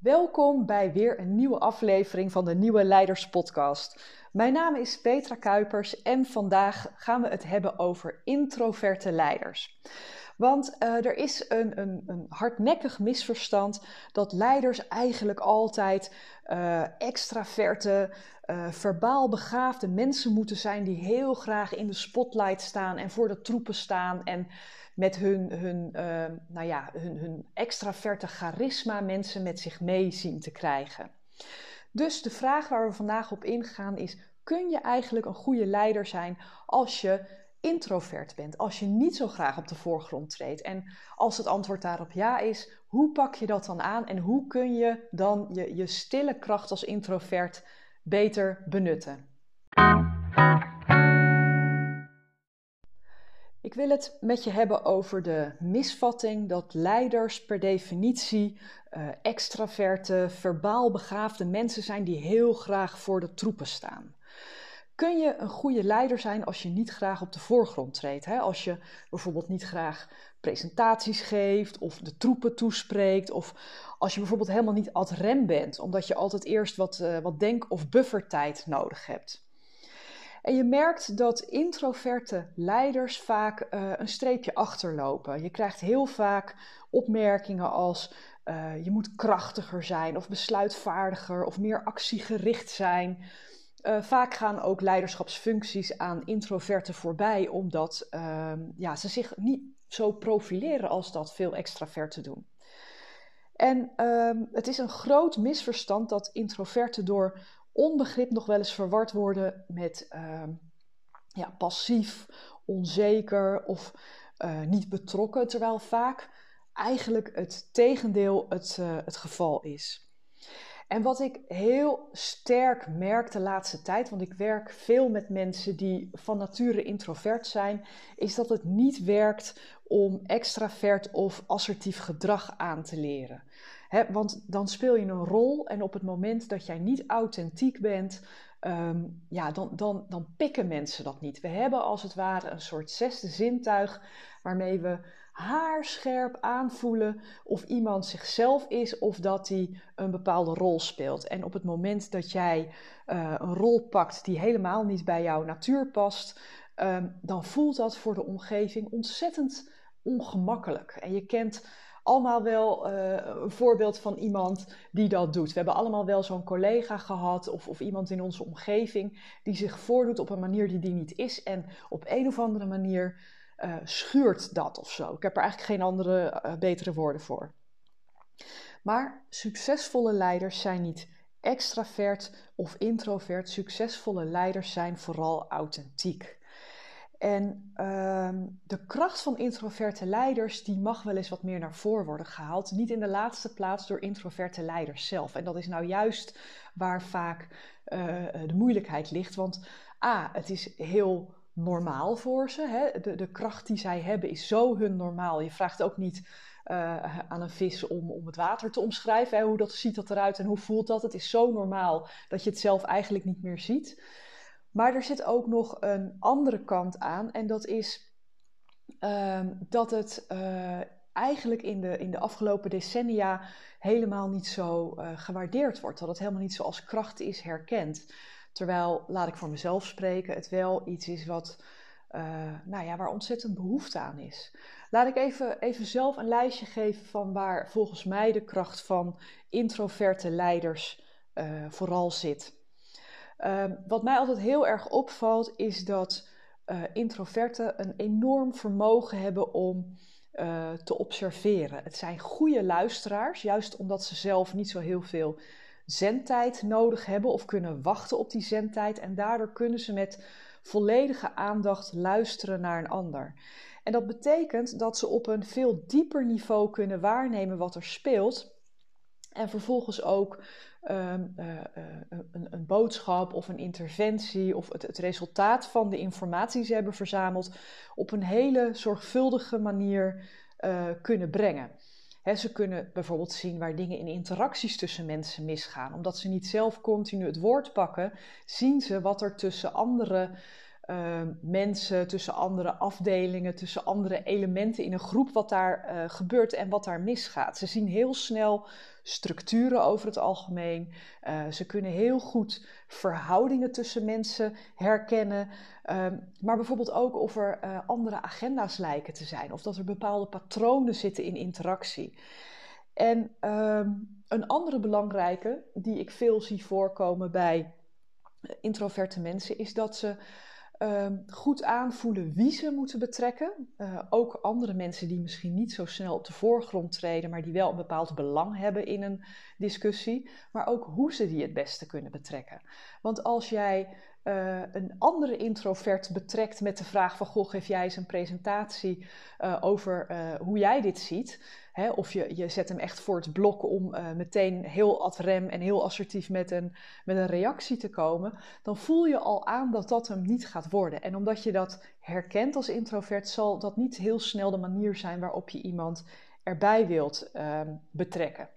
Welkom bij weer een nieuwe aflevering van de Nieuwe Leiders Podcast. Mijn naam is Petra Kuipers en vandaag gaan we het hebben over introverte leiders. Want uh, er is een, een, een, hardnekkig misverstand dat leiders eigenlijk altijd uh, extraverte, uh, verbaal begaafde mensen moeten zijn die heel graag in de spotlight staan en voor de troepen staan en met hun, hun, uh, nou ja, hun, hun extraverte charisma mensen met zich mee zien te krijgen. Dus de vraag waar we vandaag op ingaan is: kun je eigenlijk een goede leider zijn als je introvert bent, als je niet zo graag op de voorgrond treedt? En als het antwoord daarop ja is, hoe pak je dat dan aan en hoe kun je dan je, je stille kracht als introvert beter benutten? Ik wil het met je hebben over de misvatting dat leiders per definitie uh, extraverte, verbaal begaafde mensen zijn die heel graag voor de troepen staan. Kun je een goede leider zijn als je niet graag op de voorgrond treedt? Hè? Als je bijvoorbeeld niet graag presentaties geeft of de troepen toespreekt, of als je bijvoorbeeld helemaal niet ad rem bent, omdat je altijd eerst wat, uh, wat denk- of buffertijd nodig hebt. En je merkt dat introverte leiders vaak uh, een streepje achterlopen. Je krijgt heel vaak opmerkingen als uh, je moet krachtiger zijn of besluitvaardiger of meer actiegericht zijn. Uh, vaak gaan ook leiderschapsfuncties aan introverten voorbij, omdat ehm, ja, ze zich niet zo profileren als dat veel extraverten doen. En um, het is een groot misverstand dat introverten door onbegrip nog wel eens verward worden met uh, ja, passief, onzeker of uh, niet betrokken, terwijl vaak eigenlijk het tegendeel het, uh, het geval is. En wat ik heel sterk merk de laatste tijd, want ik werk veel met mensen die van nature introvert zijn, is dat het niet werkt om extravert of assertief gedrag aan te leren want dan speel je een rol en op het moment dat jij niet authentiek bent, um, ja, dan, dan, dan pikken mensen dat niet. We hebben als het ware een soort zesde zintuig waarmee we haarscherp aanvoelen of iemand zichzelf is of dat hij een bepaalde rol speelt. En op het moment dat jij uh, een rol pakt die helemaal niet bij jouw natuur past, um, dan voelt dat voor de omgeving ontzettend ongemakkelijk. En je kent allemaal wel uh, een voorbeeld van iemand die dat doet. We hebben allemaal wel zo'n collega gehad of, of iemand in onze omgeving die zich voordoet op een manier die die niet is. En op een of andere manier uh, schuurt dat of zo. Ik heb er eigenlijk geen andere, uh, betere woorden voor. Maar succesvolle leiders zijn niet extravert of introvert. Succesvolle leiders zijn vooral authentiek. En uh, de kracht van introverte leiders, die mag wel eens wat meer naar voren worden gehaald. Niet in de laatste plaats door introverte leiders zelf. En dat is nou juist waar vaak uh, de moeilijkheid ligt. Want A, het is heel normaal voor ze. Hè? De, de kracht die zij hebben is zo hun normaal. Je vraagt ook niet uh, aan een vis om, om het water te omschrijven. Hè? Hoe dat, ziet dat eruit en hoe voelt dat? Het is zo normaal dat je het zelf eigenlijk niet meer ziet. Maar er zit ook nog een andere kant aan en dat is um, dat het uh, eigenlijk in de, in de afgelopen decennia helemaal niet zo uh, gewaardeerd wordt. Dat het helemaal niet zo als kracht is herkend. Terwijl, laat ik voor mezelf spreken, het wel iets is wat, uh, nou ja, waar ontzettend behoefte aan is. Laat ik even, even zelf een lijstje geven van waar volgens mij de kracht van introverte leiders vooral zit. Uh, wat mij altijd heel erg opvalt, is dat uh, introverten een enorm vermogen hebben om uh, te observeren. Het zijn goede luisteraars, juist omdat ze zelf niet zo heel veel zendtijd nodig hebben of kunnen wachten op die zendtijd. En daardoor kunnen ze met volledige aandacht luisteren naar een ander. En dat betekent dat ze op een veel dieper niveau kunnen waarnemen wat er speelt. En vervolgens ook um, uh, een, een, boodschap of een interventie of het, het, resultaat van de informatie die ze hebben verzameld op een hele zorgvuldige manier uh, kunnen brengen. Ze kunnen bijvoorbeeld zien waar dingen in interacties tussen mensen misgaan. Omdat ze niet zelf continu het woord pakken, zien ze wat er tussen andere ehm, mensen, tussen andere afdelingen, tussen andere elementen in een groep wat daar uh, gebeurt en wat daar misgaat. Ze zien heel snel structuren over het algemeen. Uh, ze kunnen heel goed verhoudingen tussen mensen herkennen. Ehm, maar bijvoorbeeld ook of er uh, andere agenda's lijken te zijn. Of dat er bepaalde patronen zitten in interactie. En um, een andere belangrijke, die ik veel zie voorkomen bij introverte mensen, is dat ze Ehm, goed aanvoelen wie ze moeten betrekken. Uh, ook andere mensen die misschien niet zo snel op de voorgrond treden, maar die wel een bepaald belang hebben in een discussie. Maar ook hoe ze die het beste kunnen betrekken. Want als jij uh, een andere introvert betrekt met de vraag van: Goh, geef jij eens een presentatie uh, over hoe jij dit ziet Hè, of je, je zet hem echt voor het blok om meteen heel ad rem en heel assertief met een, met een reactie te komen. Dan voel je al aan dat dat hem niet gaat worden. En omdat je dat herkent als introvert, zal dat niet heel snel de manier zijn waarop je iemand erbij wilt uh, betrekken.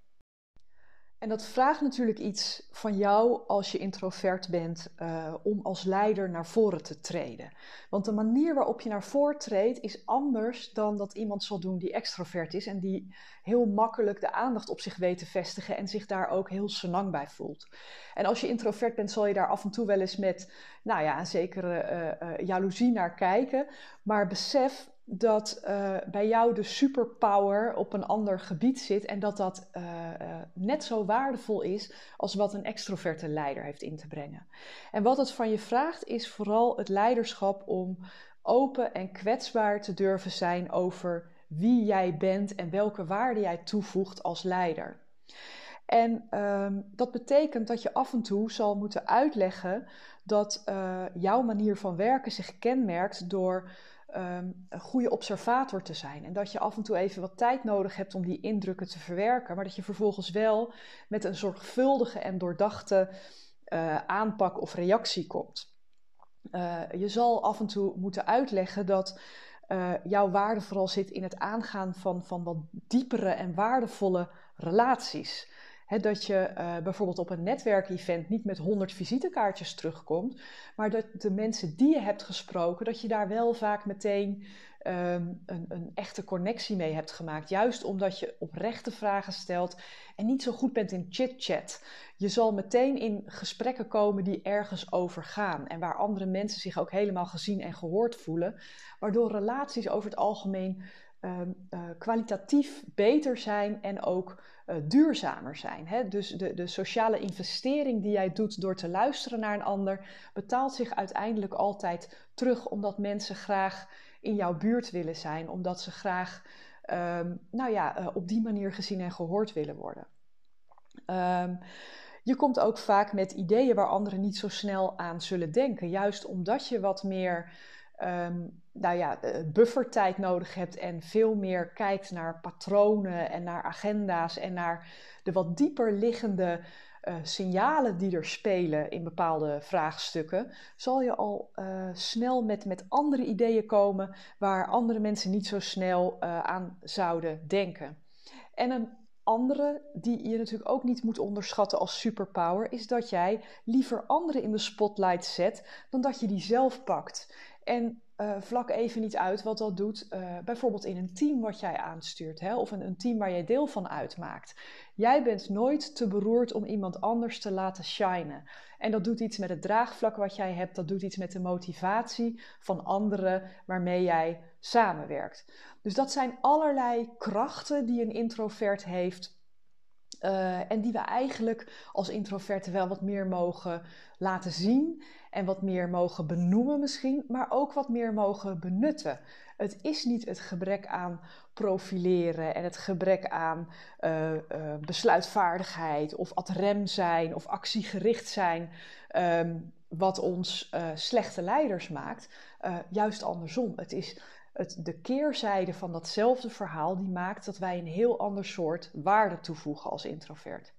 En dat vraagt natuurlijk iets van jou als je introvert bent uh, om als leider naar voren te treden. Want de manier waarop je naar voren treedt is anders dan dat iemand zal doen die extrovert is en die heel makkelijk de aandacht op zich weet te vestigen en zich daar ook heel senang bij voelt. En als je introvert bent, zal je daar af en toe wel eens met, nou ja, een zekere uh, jaloezie naar kijken. Maar besef dat uh, bij jou de superpower op een ander gebied zit en dat dat uh, uh, net zo waardevol is als wat een extroverte leider heeft in te brengen. En wat het van je vraagt is vooral het leiderschap om open en kwetsbaar te durven zijn over wie jij bent en welke waarde jij toevoegt als leider. En um, dat betekent dat je af en toe zal moeten uitleggen dat jouw manier van werken zich kenmerkt door um, een goede observator te zijn. En dat je af en toe even wat tijd nodig hebt om die indrukken te verwerken, maar dat je vervolgens wel met een zorgvuldige en doordachte uh, aanpak of reactie komt. Uh, je zal af en toe moeten uitleggen dat uh, jouw waarde vooral zit in het aangaan van, van wat diepere en waardevolle relaties dat je uh, bijvoorbeeld op een netwerkevent niet met 100 visitekaartjes terugkomt, maar dat de mensen die je hebt gesproken, dat je daar wel vaak meteen um, een, een, echte connectie mee hebt gemaakt. Juist omdat je oprechte vragen stelt en niet zo goed bent in chit-chat. Je zal meteen in gesprekken komen die ergens over gaan en waar andere mensen zich ook helemaal gezien en gehoord voelen, waardoor relaties over het algemeen kwalitatief beter zijn en ook uh, duurzamer zijn. Hè? Dus de, de sociale investering die jij doet door te luisteren naar een ander, betaalt zich uiteindelijk altijd terug, omdat mensen graag in jouw buurt willen zijn, omdat ze graag um, nou ja, uh, op die manier gezien en gehoord willen worden. Um, je komt ook vaak met ideeën waar anderen niet zo snel aan zullen denken, juist omdat je wat meer um, nou ja, buffertijd nodig hebt en veel meer kijkt naar patronen en naar agenda's en naar de wat dieper liggende uh, signalen die er spelen in bepaalde vraagstukken, zal je al uh, snel met, met andere ideeën komen waar andere mensen niet zo snel aan zouden denken. En een andere die je natuurlijk ook niet moet onderschatten als superpower is dat jij liever anderen in de spotlight zet dan dat je die zelf pakt. En uh, vlak even niet uit wat dat doet, uh, bijvoorbeeld in een team wat jij aanstuurt, hè, of een, een, team waar jij deel van uitmaakt. Jij bent nooit te beroerd om iemand anders te laten shinen. En dat doet iets met het draagvlak wat jij hebt, dat doet iets met de motivatie van anderen waarmee jij samenwerkt. Dus dat zijn allerlei krachten die een introvert heeft. Uh, en die we eigenlijk als introverten wel wat meer mogen laten zien en wat meer mogen benoemen misschien, maar ook wat meer mogen benutten. Het is niet het gebrek aan profileren en het gebrek aan uh, uh, besluitvaardigheid of ad rem zijn of actiegericht zijn, um, wat ons slechte leiders maakt. juist andersom. Het is het, de keerzijde van datzelfde verhaal die maakt dat wij een heel ander soort waarde toevoegen als introvert.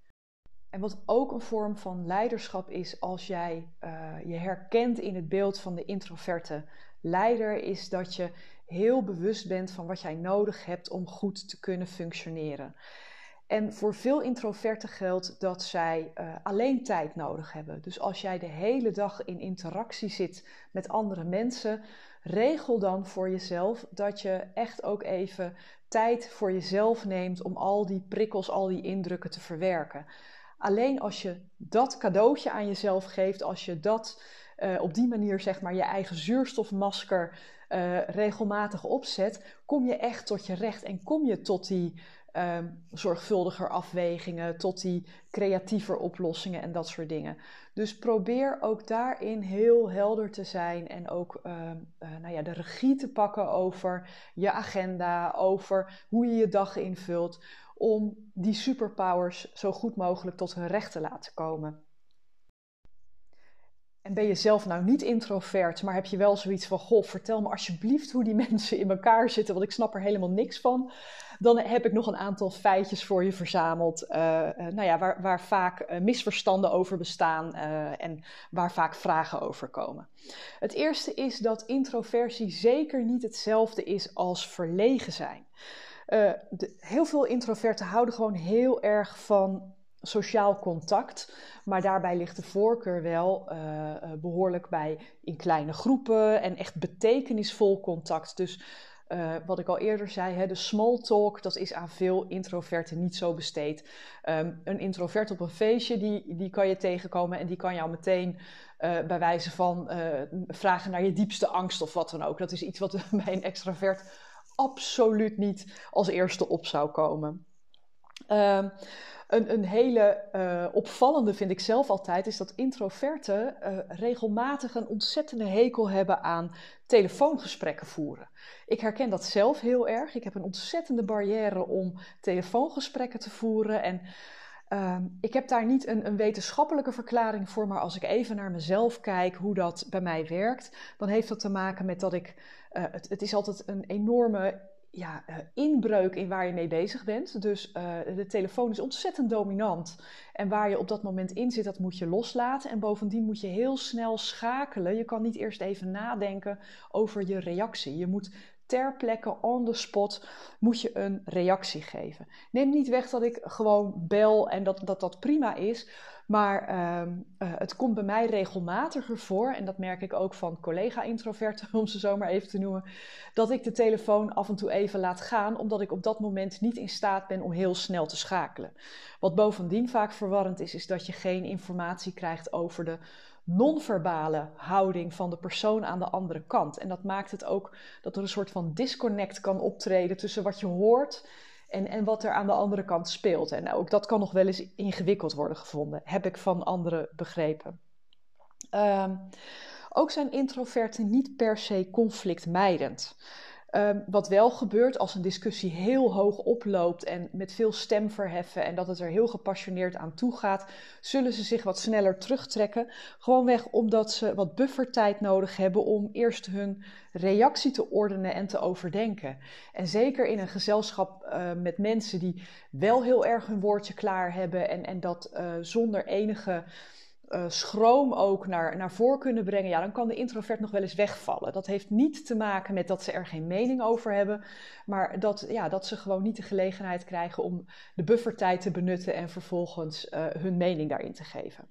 En wat ook een vorm van leiderschap is als jij uh, je herkent in het beeld van de introverte leider, is dat je heel bewust bent van wat jij nodig hebt om goed te kunnen functioneren. En voor veel introverten geldt dat zij uh, alleen tijd nodig hebben. Dus als jij de hele dag in interactie zit met andere mensen, regel dan voor jezelf dat je echt ook even tijd voor jezelf neemt om al die prikkels, al die indrukken te verwerken. Alleen als je dat cadeautje aan jezelf geeft, als je dat uh, op die manier zeg maar je eigen zuurstofmasker uh, regelmatig opzet, kom je echt tot je recht en kom je tot die uh, zorgvuldiger afwegingen, tot die creatiever oplossingen en dat soort dingen. Dus probeer ook daarin heel helder te zijn en ook uh, nou ja, de regie te pakken over je agenda, over hoe je je dag invult, om die superpowers zo goed mogelijk tot hun recht te laten komen. En ben je zelf nou niet introvert, maar heb je wel zoiets van: Goh, vertel me alsjeblieft hoe die mensen in elkaar zitten, want ik snap er helemaal niks van. Dan heb ik nog een aantal feitjes voor je verzameld, uh, nou ja, waar, waar vaak uh, misverstanden over bestaan en waar vaak vragen over komen. Het eerste is dat introversie zeker niet hetzelfde is als verlegen zijn. De, heel veel introverten houden gewoon heel erg van sociaal contact. Maar daarbij ligt de voorkeur wel behoorlijk bij in kleine groepen en echt betekenisvol contact. Dus uh, wat ik al eerder zei, hè, de small talk, dat is aan veel introverten niet zo besteed. Um, een introvert op een feestje, die, die kan je tegenkomen en die kan jou meteen uh, bij wijze van vragen naar je diepste angst of wat dan ook. Dat is iets wat bij een extravert absoluut niet als eerste op zou komen. Um, een, een hele uh, opvallende vind ik zelf altijd is dat introverten uh, regelmatig een ontzettende hekel hebben aan telefoongesprekken voeren. Ik herken dat zelf heel erg. Ik heb een ontzettende barrière om telefoongesprekken te voeren. En uh, ik heb daar niet een, een, wetenschappelijke verklaring voor, maar als ik even naar mezelf kijk hoe dat bij mij werkt, dan heeft dat te maken met dat ik. Uh, het, het is altijd een enorme ja, uh, inbreuk in waar je mee bezig bent. Dus uh, de telefoon is ontzettend dominant. En waar je op dat moment in zit, dat moet je loslaten. En bovendien moet je heel snel schakelen. Je kan niet eerst even nadenken over je reactie. Je moet ter plekke, on the spot, moet je een reactie geven. Neem niet weg dat ik gewoon bel en dat dat, dat prima is. Maar uh, uh, het komt bij mij regelmatiger voor, en dat merk ik ook van collega-introverten, om ze zo maar even te noemen, dat ik de telefoon af en toe even laat gaan, omdat ik op dat moment niet in staat ben om heel snel te schakelen. Wat bovendien vaak verwarrend is, is dat je geen informatie krijgt over de non-verbale houding van de persoon aan de andere kant. En dat maakt het ook dat er een soort van disconnect kan optreden tussen wat je hoort en, en wat er aan de andere kant speelt. En ook dat kan nog wel eens ingewikkeld worden gevonden, heb ik van anderen begrepen. Um, ook zijn introverten niet per se conflictmijdend. Um, wat wel gebeurt als een discussie heel hoog oploopt en met veel stem verheffen en dat het er heel gepassioneerd aan toe gaat, zullen ze zich wat sneller terugtrekken. Gewoonweg omdat ze wat buffertijd nodig hebben om eerst hun reactie te ordenen en te overdenken. En zeker in een gezelschap uh, met mensen die wel heel erg hun woordje klaar hebben en, en dat uh, zonder enige uh, schroom ook naar, naar voren kunnen brengen, ja, dan kan de introvert nog wel eens wegvallen. Dat heeft niet te maken met dat ze er geen mening over hebben, maar dat, ja, dat ze gewoon niet de gelegenheid krijgen om de buffertijd te benutten en vervolgens uh, hun mening daarin te geven.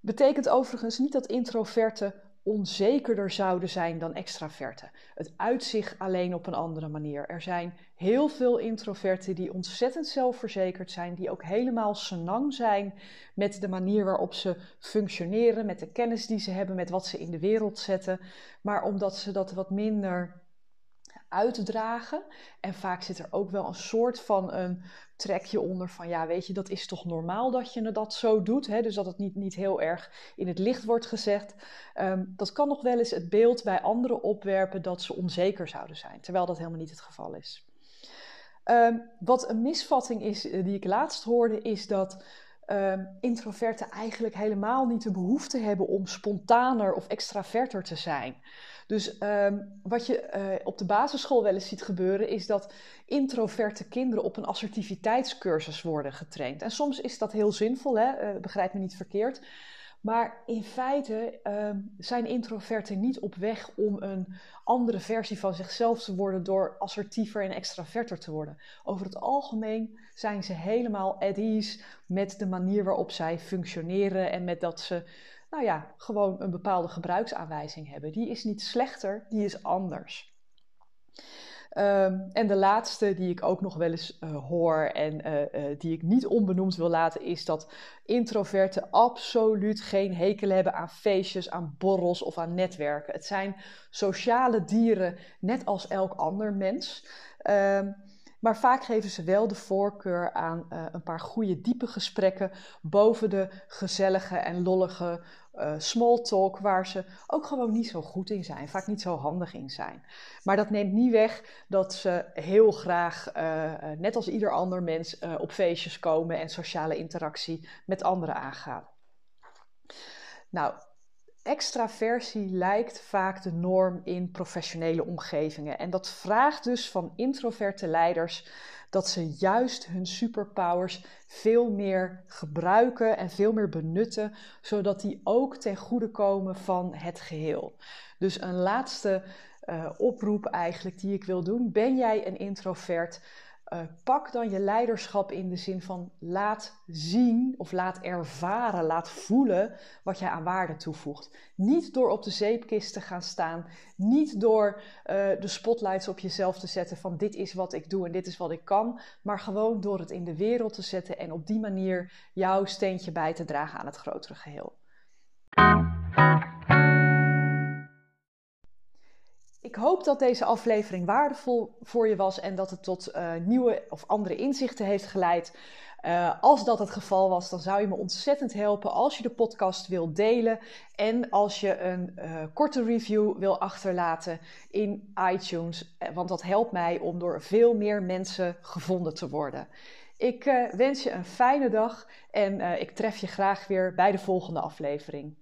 Betekent overigens niet dat introverten onzekerder zouden zijn dan extraverten. Het uitzicht alleen op een andere manier. Er zijn heel veel introverten die ontzettend zelfverzekerd zijn, die ook helemaal senang zijn met de manier waarop ze functioneren, met de kennis die ze hebben, met wat ze in de wereld zetten. Maar omdat ze dat wat minder uitdragen. En vaak zit er ook wel een soort van een trekje onder van ja, weet je, dat is toch normaal dat je dat zo doet. Hè? Dus dat het niet, niet heel erg in het licht wordt gezegd. Um, dat kan nog wel eens het beeld bij anderen opwerpen dat ze onzeker zouden zijn, terwijl dat helemaal niet het geval is. Um, wat een misvatting is eh, die ik laatst hoorde, is dat um, introverten eigenlijk helemaal niet de behoefte hebben om spontaner of extraverter te zijn. Dus um, wat je uh, op de basisschool wel eens ziet gebeuren, is dat introverte kinderen op een assertiviteitscursus worden getraind. En soms is dat heel zinvol, hè? Uh, begrijp me niet verkeerd. Maar in feite uh, zijn introverten niet op weg om een andere versie van zichzelf te worden door assertiever en extraverter te worden. Over het algemeen zijn ze helemaal at ease met de manier waarop zij functioneren en met dat ze, nou ja, gewoon een bepaalde gebruiksaanwijzing hebben. Die is niet slechter, die is anders. Ehm, en de laatste die ik ook nog wel eens uh, hoor en uh, uh, die ik niet onbenoemd wil laten, is dat introverten absoluut geen hekel hebben aan feestjes, aan borrels of aan netwerken. Het zijn sociale dieren, net als elk ander mens. Ehm, maar vaak geven ze wel de voorkeur aan een paar goede, diepe gesprekken boven de gezellige en lollige uh, small talk, waar ze ook gewoon niet zo goed in zijn, vaak niet zo handig in zijn. Maar dat neemt niet weg dat ze heel graag, uh, net als ieder ander mens, op feestjes komen en sociale interactie met anderen aangaan. Nou, extraversie lijkt vaak de norm in professionele omgevingen. En dat vraagt dus van introverte leiders dat ze juist hun superpowers veel meer gebruiken en veel meer benutten, zodat die ook ten goede komen van het geheel. Dus een laatste uh, oproep eigenlijk die ik wil doen. Ben jij een introvert? Uh, pak dan je leiderschap in de zin van laat zien of laat ervaren, laat voelen wat jij aan waarde toevoegt. Niet door op de zeepkist te gaan staan, niet door uh, de spotlights op jezelf te zetten van dit is wat ik doe en dit is wat ik kan, maar gewoon door het in de wereld te zetten en op die manier jouw steentje bij te dragen aan het grotere geheel. Ik hoop dat deze aflevering waardevol voor je was en dat het tot uh, nieuwe of andere inzichten heeft geleid. Uh, als dat het geval was, dan zou je me ontzettend helpen als je de podcast wilt delen en als je een uh, korte review wil achterlaten in iTunes, want dat helpt mij om door veel meer mensen gevonden te worden. Ik wens je een fijne dag en ik tref je graag weer bij de volgende aflevering.